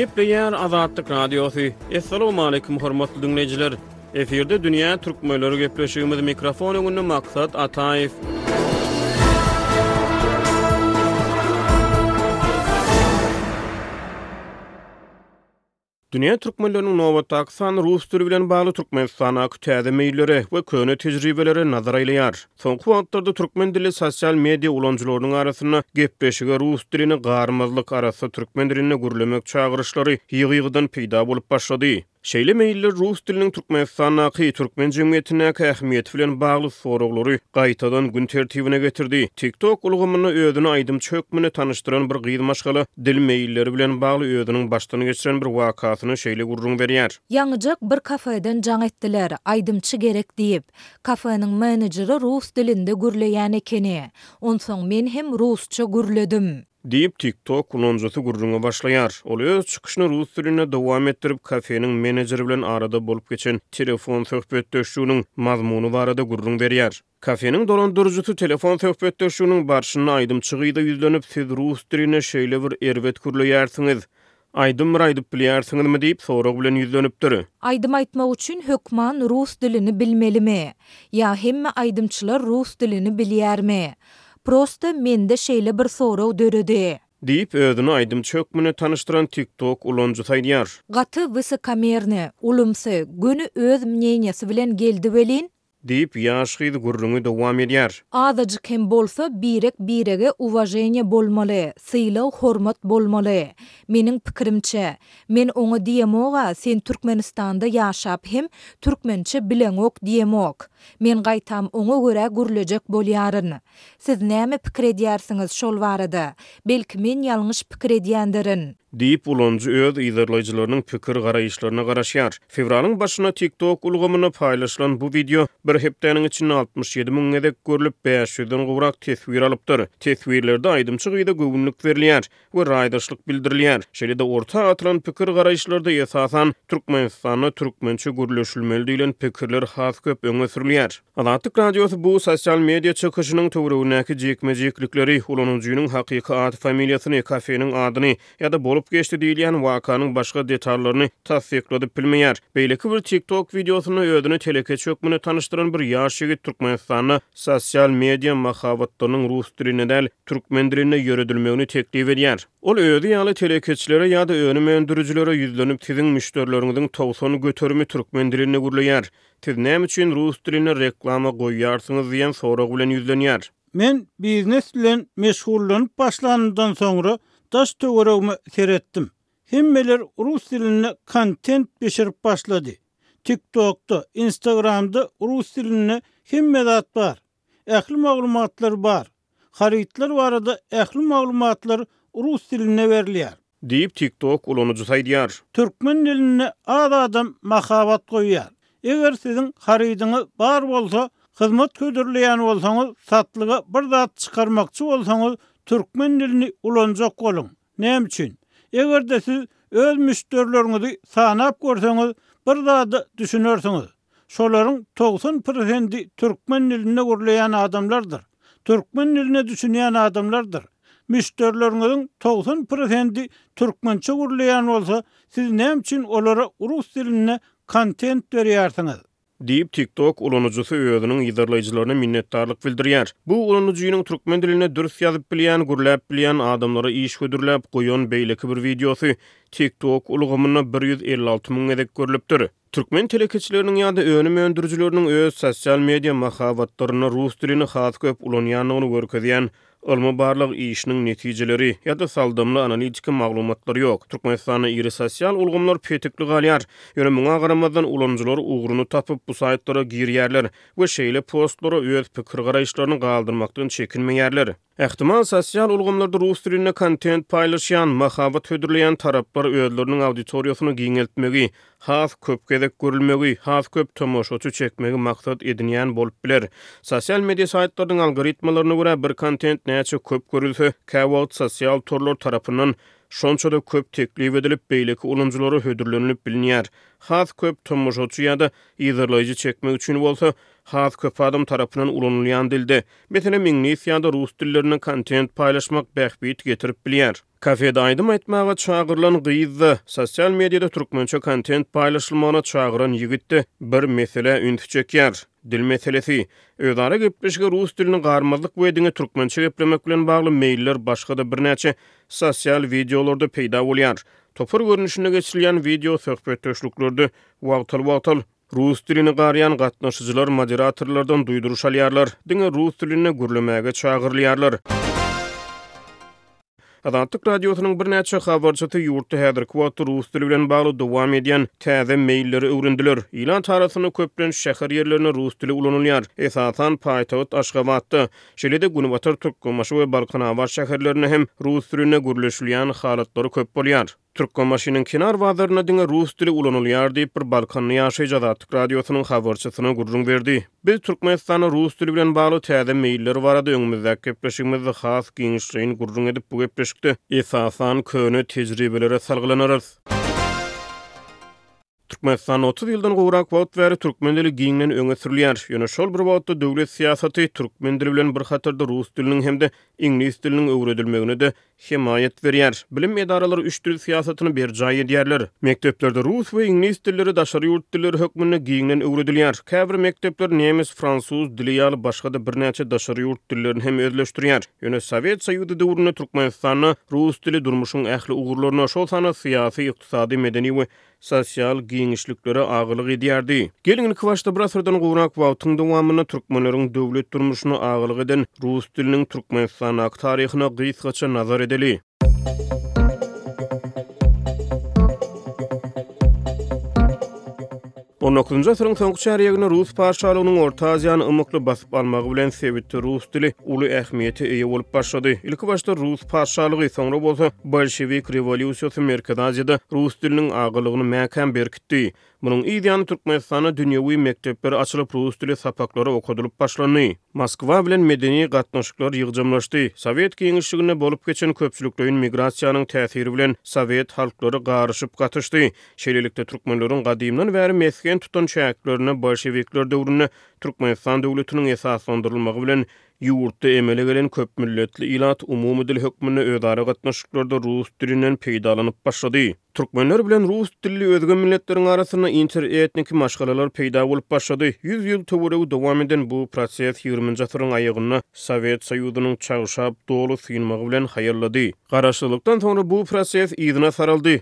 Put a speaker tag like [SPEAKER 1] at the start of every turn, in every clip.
[SPEAKER 1] Gepleýär Azatlyk Radiosy. Assalamualaikum hormatly dinleýjiler. Efirde dünýä türkmenleri gepleşigimiz mikrofon öňünde maksat Ataýew. Dünýä türkmenleriniň nobatdaky sany rus dili bilen bagly Türkmenistandaky täze meýillere we köne tejribelere nazar aýlaýar. Soňky wagtlarda türkmen dilli sosial media ulanyjylarynyň arasynda gepleşige rus dilini garmazlyk arassa türkmen dilinde gürlemek çagyryşlary ýygy-ýygydan peýda bolup başlady. Şeýle meýiller rus diliniň Türkmenistandaky türkmen jemgyýetindäki ähmiýeti bilen bagly soraglary gaýtadan gün tertibine getirdi. TikTok ulgamynda özüni aýdymçy hökmünde tanyşdyran bir gyz maşgala Dil meýilleri bilen bagly özüniň başdan geçiren bir wakasyny şeýle gürrüň berýär.
[SPEAKER 2] Ýaňyjak bir kafeden jaň etdiler, aýdymçy gerek diýip. Kafeniň menejeri rus dilinde gürleýän ekeni. Onsoň men hem rusça gürledim.
[SPEAKER 1] Diýip, TikTok ulanyjysy gürrüňe başlaýar. Ol öz çykyşyny rus dilinde dowam etdirip, kafeniň menejeri bilen arada bolup geçen telefon söhbetdeşliginiň mazmuny barada gürrüň berýär. Kafeniň dolandyryjysy telefon söhbetdeşliginiň barşynda aýdymçy gyza ýüzlenip, Siz rus diline şeýle bir erbet gürleýärsiňiz, aýdym bir aýdyp bilýärsiňizmi? diýip, sorag bilen ýüzlenipdir.
[SPEAKER 2] Aýdym aýtmak üçin hökman rus dilini bilmelimi? Ýa hemme aýdymçylar rus dilini bilýärmi? Prosta mende şeýle bir sorag döredi.
[SPEAKER 1] Diýip, özüni aýdymçy hökmünde tanyşdyran TikTok ulanyjysy aýdýar.
[SPEAKER 2] Gaty wysokomerny, ulumsy, göni öz mneniýesi bilen geldi welin,
[SPEAKER 1] Diýip, ýaş gyz gürrüňi dowam edýär.
[SPEAKER 2] Azajyk hem bolsa birek-birege uwaženiýa bolmaly, sylag-hormat bolmaly. Meniň pikirimçe, men oňa diýemog-a, sen Türkmenistanda ýaşap hem türkmençe bileňok diýemok. Men gaýtam oňa görä gürlejek bolýaryn. Siz näme pikir edýärsiňiz şol barada? Belki men ýalňyş pikir edýändirin.
[SPEAKER 1] Diýip, ulanyjy öz yzarlaýjylarynyň pikir garaýyşlaryna garaşýar. Fewralyň başynda TikTok ulgamynda paýlaşylan bu wideo bir hepdäniň içinde altmyş ýedi müň gezek görlüp, bäş ýüzden gowrak teswir alypdyr. Teswirlerde aýdymçy gyza göwünlik berilýär we raýdaşlyk bildirilýär. Şeýle-de orta atylan pikir garaýyşlarda esasan Türkmenistanda türkmençe gürleşilmeli diýlen pikirler has köp öňe sürülýär. Azatlyk Radiosy bu sosial media çykyşynyň töweregindäki jikme-jiklikleri, ulanyjynyň hakyky at-familiýasyny, kafeniň adyny ýa-da bolup geçdi diýilýän wakanyň başga detallaryny tassykladyp bilmeýär. Beýleki bir TikTok wideosynda özüni telekeçi hökmünde tanyşdyran bir ýaş ýigit Türkmenistanda sosial media mahabatlarynyň rus dilinde däl, türkmen dilinde ýöredilmegini teklip edýär. Ol özi ýaly telekeçilere ýa-da önüm öndürijilere ýüzlenip, siziň müşderileriňiziň togsan göterimi türkmen dilinde gürleýär. Siz näme üçin rus dilinde reklama goýýarsyňyz diýen sorag bilen ýüzlenýär.
[SPEAKER 3] Men biznes bilen meşgullanyp başlanymdan soňra daş töweregime seretdim. Hemmeler rus dilinde kontent bişirip başlady. Tiktokda, instagramda rus dilinde hemme zat bar. ähli maglumatlar bar. Harytlar barada ähli maglumatlar rus dilinde berilýär.
[SPEAKER 1] Diýip, TikTok ulanyjysy aýdýar.
[SPEAKER 3] Türkmen dilinde az adam mahabat goýýar. Eger siziň harydyňyz bar bolsa, hyzmat hödürleýän bolsaňyz, satlyga bir zat çykarmakçy bolsaňyz, türkmen dilini ulanjak boluň. Näme üçin? Eger-de siz öz müşderileriňizi sanap görseňiz, bir zada düşünersiňiz. Şolaryň togsan prosendi türkmen dilinde gürleýän adamlardyr, türkmen diline düşünýän adamlardyr. Müşderileriňiziň togsan prosendi türkmençe gürleýän bolsa, siz näme üçin olara rus dilinde kontent berýärsiňiz?
[SPEAKER 1] Diýip, TikTok ulanyjysy özüniň yzarlaýjylaryna minnetdarlyk bildirýär. Bu ulanyjynyň türkmen dilinde dürs ýazyp bilýän, gürläp bilýän, adamlara iş hödürläp goýan beýleki bir wideosy TikTok ulgamynda bir ýüz elli alty müň gezek görlüpdir. Türkmen telekeçileriniň ýa-da önüm öndürijileriniň öz sosial media mahabatlarynda rus dilini has köp ulanýandygyny görkezýän Ylmy-barlag işiniň netijeleri ýa-da saldamly analitiki maglumatlar ýok. Türkmenistanda iri sosial ulgamlar petikli galýar. Ýöne muňa garamazdan ulanyjylar ugruny tapyp bu saýtlara girýärler we şeýle postlara öz pikir-garaýyşlaryny galdyrmakdan çekinmeýärler. Ähtimal, sosial ulgamlarda rus dilinde kontent paýlaşýan, mahabat hödürleýän taraplar özleriniň auditoriýasyny giňeltmegi, has köp gezek görülmegi, has köp tomaşaçy çekmegi maksat edinýän bolup biler. Sosial media saýtlarynyň algoritmalaryna görä, bir kontent näçe köp görülse, käwagt sosial torlar tarapyndan şonça-da köp teklip edilip, beýleki ulanyjylara hödürlenilip bilinýär. Has köp tomaşaçy ýa-da yzarlaýjy çekmek üçin bolsa, has köp adam tarapyndan ulanylýan dilde, meselem, iňlis ýa-da rus dillerinde kontent paýlaşmak bähbit getirip bilýär. Kafede aýdym aýtmaga çagyrylan gyz-da, sosial mediada türkmençe kontent paýlaşylmagyna çagyran ýigit-de bir meselä ünsi çekýär. Dil meselesi. Özara gepleşige rus dilini garmazlyk we diňe türkmençe geplemek bilen bagly meýiller başga-da birnäçe sosial wideolarda peýda bolýar. Topar görnüşinde geçirilýän wideo söhbetdeşliklerde wagtal-wagtal Rus dilini garýan gatnaşyjylar moderatorlardan duýduryş alýarlar, diňe rus dilinde gürlemäge çagyrylýarlar. Azatlyk Radiosynyň birnäçe habarçysy ýurtda häzirki wagtda rus dili bilen bagly dowam edýän täze meýilleri öwrendiler. Ilat arasynda köplenç şäher ýerlerinde rus dili ulanylýar, esasan, paýtagt Aşgabatda, şeýle-de Günbatar Türkmenbaşy we Balkanabat şäherlerinde hem rus dilinde gürleşilýän halatlary köp bolýar. Türkmenbaşynyň kenar bazarynda diňe rus dili ulanylýar diýip, bir balkanly ýaşaýjy Azatlyk Radiosynyň habarçysyna gürrüň berdi. Biz Türkmenistanda rus dili bilen bagly täze meýiller barada öňümizdäki gepleşigimizde has giňişleýin gürrüň edip, bu gepleşikde, esasan, köne tejribelere salgylanarys. Türkmenistanda otuz ýyldan gowrak wagt bäri türkmen dili giňden öňe sürülýär. Ýöne şol bir wagtda döwlet syýasaty türkmen dili bilen bir hatarda rus diliniň hem-de iňlis diliniň öwredilmegine-de hemaýat berýär. Bilim edaralary üç dil syýasatyny berjaý edýärler. Mekdeplerde rus we iňlis dilleri daşary ýurt dilleri hökmünde giňden öwredilýär. Käbir mekdepler nemes, fransuz dili ýaly başga-da birnäçe daşary ýurt dillerini hem özleşdirýär. Ýöne Sowet Soýuzy döwründe Türkmenistanda rus dili durmuşyň ähli ugurlaryna, şol sanda syýasy, ykdysady, medeni we sosial giňişliklere agalyk edýärdi. Geliň, ilkibaşda bir asyrdan gowrak wagtyň dowamynda türkmenleriň döwlet durmuşyna agalyk eden rus diliniň Türkmenistandaky taryhyna gysgaça nazar edeli. On dokuzynjy asyryň soňky çärýeginde rus patyşalygynyň Orta Aziýany ymykly basyp almagy bilen sebitde rus dili uly ähmiýete eýe bolup başlady. Ilki başda rus patyşalygy, soňra bolsa bolşewik rewolýusiýasy Merkezi Aziýada rus diliniň agalygyny mäkäm berkitdi. Munuň yz ýany Türkmenistanda dünýewi mekdepler açylyp, rus dili sapaklary okadylyp başlandy. Moskwa bilen medeni gatnaşyklar ýygjamlaşdy. Sowet giňişliginde bolup geçen köpçülikleýin migrasiýanyň täsiri bilen sowet halklary garyşyp gatyşdy. Şeýlelikde, türkmenleriň gadymdan bäri mesgen tutan çäklerinde bolşewikler döwründe Türkmenistan döwletiniň esaslandyrylmagy bilen ýurtda emele gelen köpmilletli ilat umumy dil hökmünde özara gatnaşyklarda rus dilinden peýdalanyp başlady. Türkmenler bilen rus dilli özge milletleriň arasynda interetniki maşgalalar peýda bolup başlady. Ýüz ýyl töweregi dowam eden bu proses ýigriminji asyryň aýagynda Sowet Soýuzynyň çagşap, doly synmagy bilen haýallady. Garaşsyzlykdan soňra bu proses yzyna saraldy.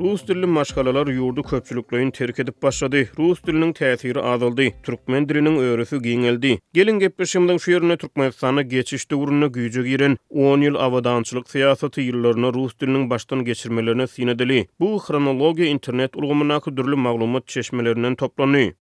[SPEAKER 1] Rus dilli maşgalalar ýurdy köpçülikleýin terk edip başlady. Rus diliniň täsiri azaldy. Türkmen diliniň örüsi giňeldi. Geliň gepleşigimiziň şu ýerinde Türkmenistanda geçiş döwründe güýje giren on ýyl abadançylyk syýasaty ýyllaryna rus diliniň başdan geçirmelerini syn edeli. Bu hronologiýa internet ulgamyndaky dürli maglumat çeşmelerinden toplandy.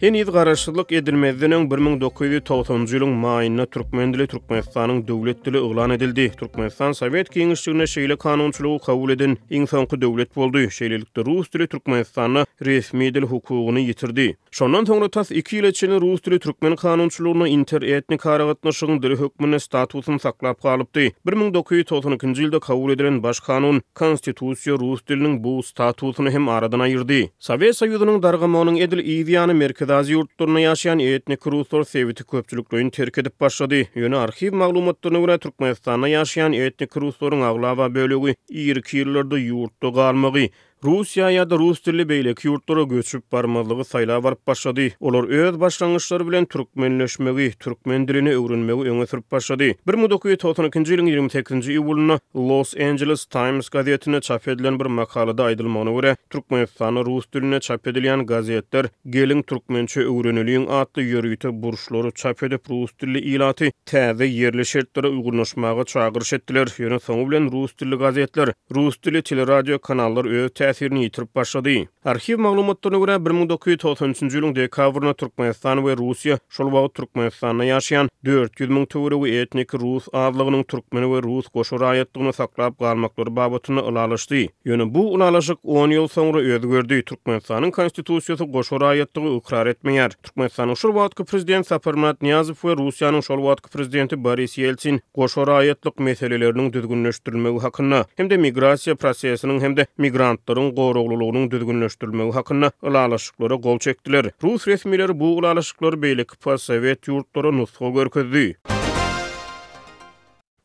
[SPEAKER 1] Heniz garaşsyzlyk edilmezden öň 1990-njy ýylyň maýynda türkmen dili Türkmenistanyň döwlet dili yglan edildi. Türkmenistan Sowet Geňeşliginde şeýle kanunçylygy kabul eden iň soňky döwlet boldy. Şeýlelikde, rus dili Türkmenistanda resmi dil hukugyny ýitirdi. Şondan soňra tas iki ýyla çenli rus dili türkmen kanunçylygynda inter-etnik aragatnaşygyň dili hökmünde statusyny saklap galypdy. Bir müň dokuz ýüz togsan ikinji ýylda kabul edilen baş kanun, Konstitusiýa rus diliniň bu statusyny hem aradan aýyrdy. Sowet Soýuzynyň dargamagynyň edil yz ýany Merkezi Aziýa ýurtlarynda ýaşaýan etnik ruslar sebiti köpçülikleýin terk edip başlady. Ýöne arhiw maglumatlaryna görä, Türkmenistanda ýaşaýan etnik ruslaryň aglaba bölegi irki ýyllarda ýurtda galmagy, Russiýa ýa-da rus dilli beýleki ýurtlara göçüp barmazlygy saýlap alyp başlady. Olar öz başlangyçlary bilen türkmenleşmegi, türkmen dilini öwrenmegi öňe sürüp başlady. Bir müň dokuz ýüz togsan ikinji ýylyň ýigrimi sekizinji iýulynda Los Angeles Times gazetinde çap edilen bir makalada aýdylmagyna görä, Türkmenistanda rus dilinde çap edilýän gazetler Geliň türkmençe öwreneliň atly ýörite burçlary çap edip rus dilli ilaty täze ýerli şertlere uýgunlaşmaga çagyryş etdiler, ýöne soňy bilen rus dilli gazetler, rus dilli teleradio kanallar öz täsirini ýitirip başlady. Arhiw maglumatlaryna görä, bir müň dokuz ýüz togsan üçünji ýylyň dekabrynda Türkmenistan we Russiýa şol wagt Türkmenistanda ýaşaýan dört ýüz müň töweregi etniki rus azlygynyň türkmen we rus goşa raýatlygyny saklap galmaklary babatynda ylalaşdy, ýöne bu ylalaşyk on ýyl soňra özgerdi, Türkmenistanyň Konstitusiýasy goşa raýatlygy ykrar etmeýär. Türkmenistanyň şol wagtky prezidenti Saparmyrat Nyýazow we Russiýanyň şol wagtky prezidenti Boris Ýeltsin goşa raýatlyk meseleleriniň düzgünleşdirilmegi hakynda hem-de migrasiýa prosesiniň hem-de migrantlaryň goraglylygynyň düzgünleşdirilmegi hakynda ylalaşyklara gol çekdiler. Rus resmileri bu ylalaşyklary beýleki postsowet ýurtlara nusga görkezdi.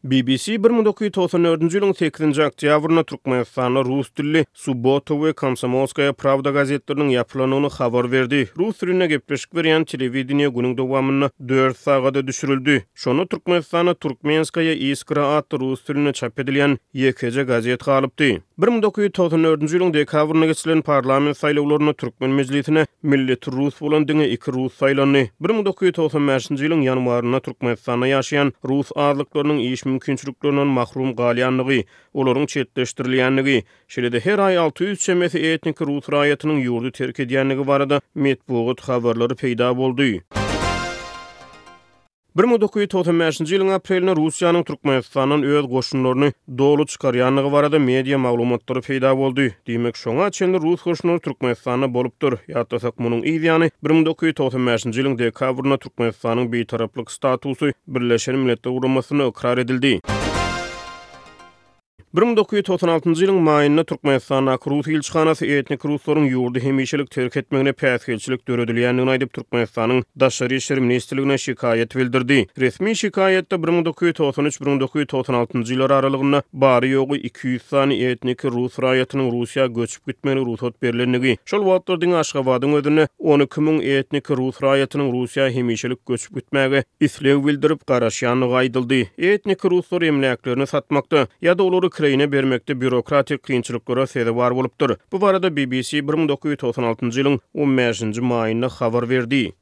[SPEAKER 1] BBC bir müň dokuz ýüz togsan dördünji ýylyň sekizinji oktýabrynda Türkmenistanda rus dilli Subbota we Komsomolskaýa prawda gazetleriniň ýapylandygyny habar berdi. Rus dilinde gepleşik berýän telewideniýe günüň dowamynda dört sagada düşürildi. Şonda Türkmenistanda Turkmenskaýa iskra atly rus dilinde çap edilýän ýekeje gazet galypdy. Bir müň dokuz ýüz togsan dördünji ýylyň dekabrynda geçirilen parlament saýlawlarynda türkmen mejlisine milleti rus bolan diňe iki rus saýlandy. Bir müň dokuz ýüz togsan bäşinji ýylyň ýanwarynda Türkmenistanda ýaşaýan rus azlyklarynyň iş mümkinçiliklerinden mahrum galýandygy, olaryň çetleşdirilýändigi, şeýle-de her aý alty ýüz çemesi etniki rus raýatynyň ýurdy terk edýändigi barada metbugat habarlary peýda boldy. Bir müň dokuz ýüz togsan bäşinji ýylyň aprelinde Russiýanyň Türkmenistandan öz goşunlaryny doly çykarýandygy barada media maglumatlary peýda boldy. Diýmek, şoňa çenli rus goşunlary Türkmenistanda bolupdyr. Ýatlasak, munuň yz ýany, bir müň dokuz ýüz togsan bäşinji ýylyň dekabrynda Türkmenistanyň bitaraplyk statusy Birleşen Milletler Guramasynda ykrar edildi. Bir müň dokuz ýüz togsan altynjy ýylyň maýynda Türkmenistandaky rus ilçihanasy etnik ruslaryň ýurdy hemişelik terk etmegine päsgelçilik döredilýändigini aýdyp, Türkmenistanyň Daşary işler ministrligine şikaýat bildirdi. Resmi şikaýatda bir müň dokuz ýüz togsan üç-bir müň dokuz ýüz togsan altynjy ýylar aralygynda bary-ýogy iki ýüz sany etniki rus raýatynyň Russiýa göçüp gitmegine rugsat berlendigi, şol wagtlar diňe Aşgabadyň özünde on iki müň etniki rus raýatynyň Russiýa hemişelik geçip gitmäge isleg bildirip garaşýandygy aýdyldy. Etniki ruslar emläklerini satmakda ýa-da olary Kreýne bermekde býurokratik kynçylyklara sezewar bolupdyr. Bu barada BBC bir müň dokuz ýüz togsan altynjy ýylyň on bäşinji maýynda habar berdi.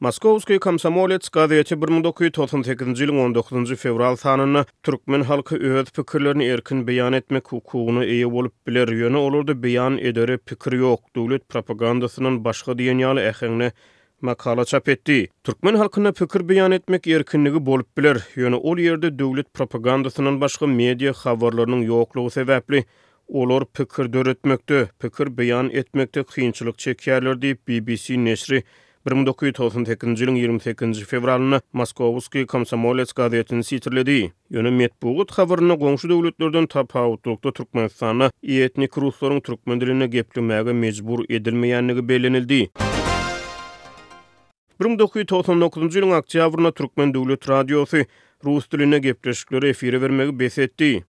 [SPEAKER 1] Moskowskiý komsomolets gazeti bir müň dokuz ýüz togsan sekizinji ýylyň on dokuzynjy fewral sanynda Türkmen halky öz pikirlerini erkin beýan etmek hukugyna eýe bolup biler, ýöne olarda beýan edere pikir ýok, döwlet propagandasyndan başga diýen ýaly äheňde makala çap etdi. Türkmen halkynda pikir beýan etmek erkinligi bolup biler, ýöne ol ýerde döwlet propagandasyndan başga media habarlarynyň ýoklugy sebäpli olar pikir döretmekde, pikir beýan etmekde kynçylyk çekýärler diýip, BBC neşri Bir müň dokuz ýüz togsan sekizinji ýylyň ýigrimi sekizinji fewralynda Moskowskiý Komsomolets gazetini sitirledi. Ýöne metbugat habarynda goňşy döwletlerden tapawutlylykda Türkmenistanda etnik ruslaryň türkmen dilinde geplemäge mejbur edilmeýändigi bellenildi. Bir müň dokuz ýüz togsan dokuzynjy ýylyň oktýabrynda Türkmen döwlet radiosy Rus dilinde gepleşikleri efire bermegi bes etdi.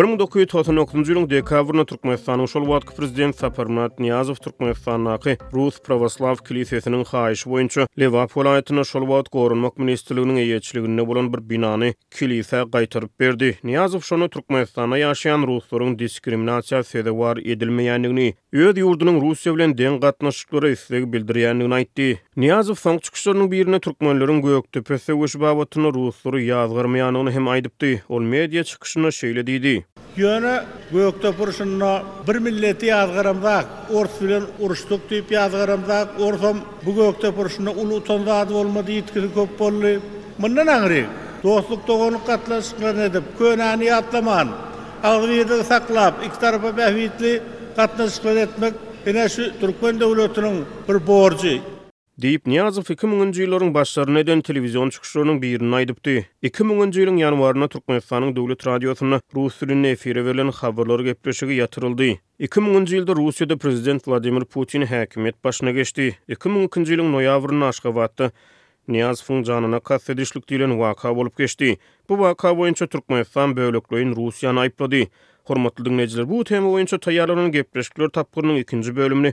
[SPEAKER 1] Bir müň dokuz ýüz togsan dokuzynjy ýylyň dekabrynda Türkmenistanyň şol wagtky prezidenti Saparmyrat Nyýazow Türkmenistandaky Rus prawoslaw kilisesiniň haýyşy boýunça Lebap welaýatynda şol wagt Goranmak ministrliginiň eýeçiliginde bolan bir binany Kilise gaýtaryp berdi. Nyýazow şony Türkmenistanda ýaşaýan ruslaryň diskriminasiýa sezewar edilmeýändigini, öz ýurdunyň Russiýa bilen deň gatnaşyklara isleg bildirýändigini aýtdy. Nyýazow soňky çykyşlarynyň birinde türkmenleriň Gökdepe söweşi babatynda ruslary ýazgarmaýandygyny hem aýdypdy. Ol media çykyşynda şeýle diýdi.
[SPEAKER 3] Ýöne Gökdep urşunda bir milleti ýazgaramzak, ors bilen uruşdyk diýip ýazgaramzak, orsam bu Gökdep urşunda uly utan zady bolmady, ýitgisi köp boldy. Mundan aňry dostluk-doganlyk gatnaşyklaryny edip, könäni ýatlaman, agzybirligi saklap, iki tarapa bähbitli gatnaşyklary etmek ine şu türkmen döwletiniň bir borjy.
[SPEAKER 1] Diýip, Nyýazow iki müňünji ýyllaryň başlaryna eden telewizion çykyşlarynyň birinde aýdypdy. Iki müňünji ýylyň ýanwarynda Türkmenistanyň Döwlet radiosynda rus dilinde efire berlen Habarlar gepleşigi ýatyryldy. Iki müňünji ýylda Russiýada prezident Wladimir Putin häkimiýet başyna geçdi. Iki müň ikinji ýylyň noýabrynda Aşgabatda Nyýazowyň janyna kast edişlik diýlen waka bolup geçdi. Bu waka boýunça Türkmenistan bölekleýin Russiýany aýyplady. Hormatly diňleýjiler, bu tema boýunça taýýarlanan gepleşikler tapgyrynyň ikinji bölümini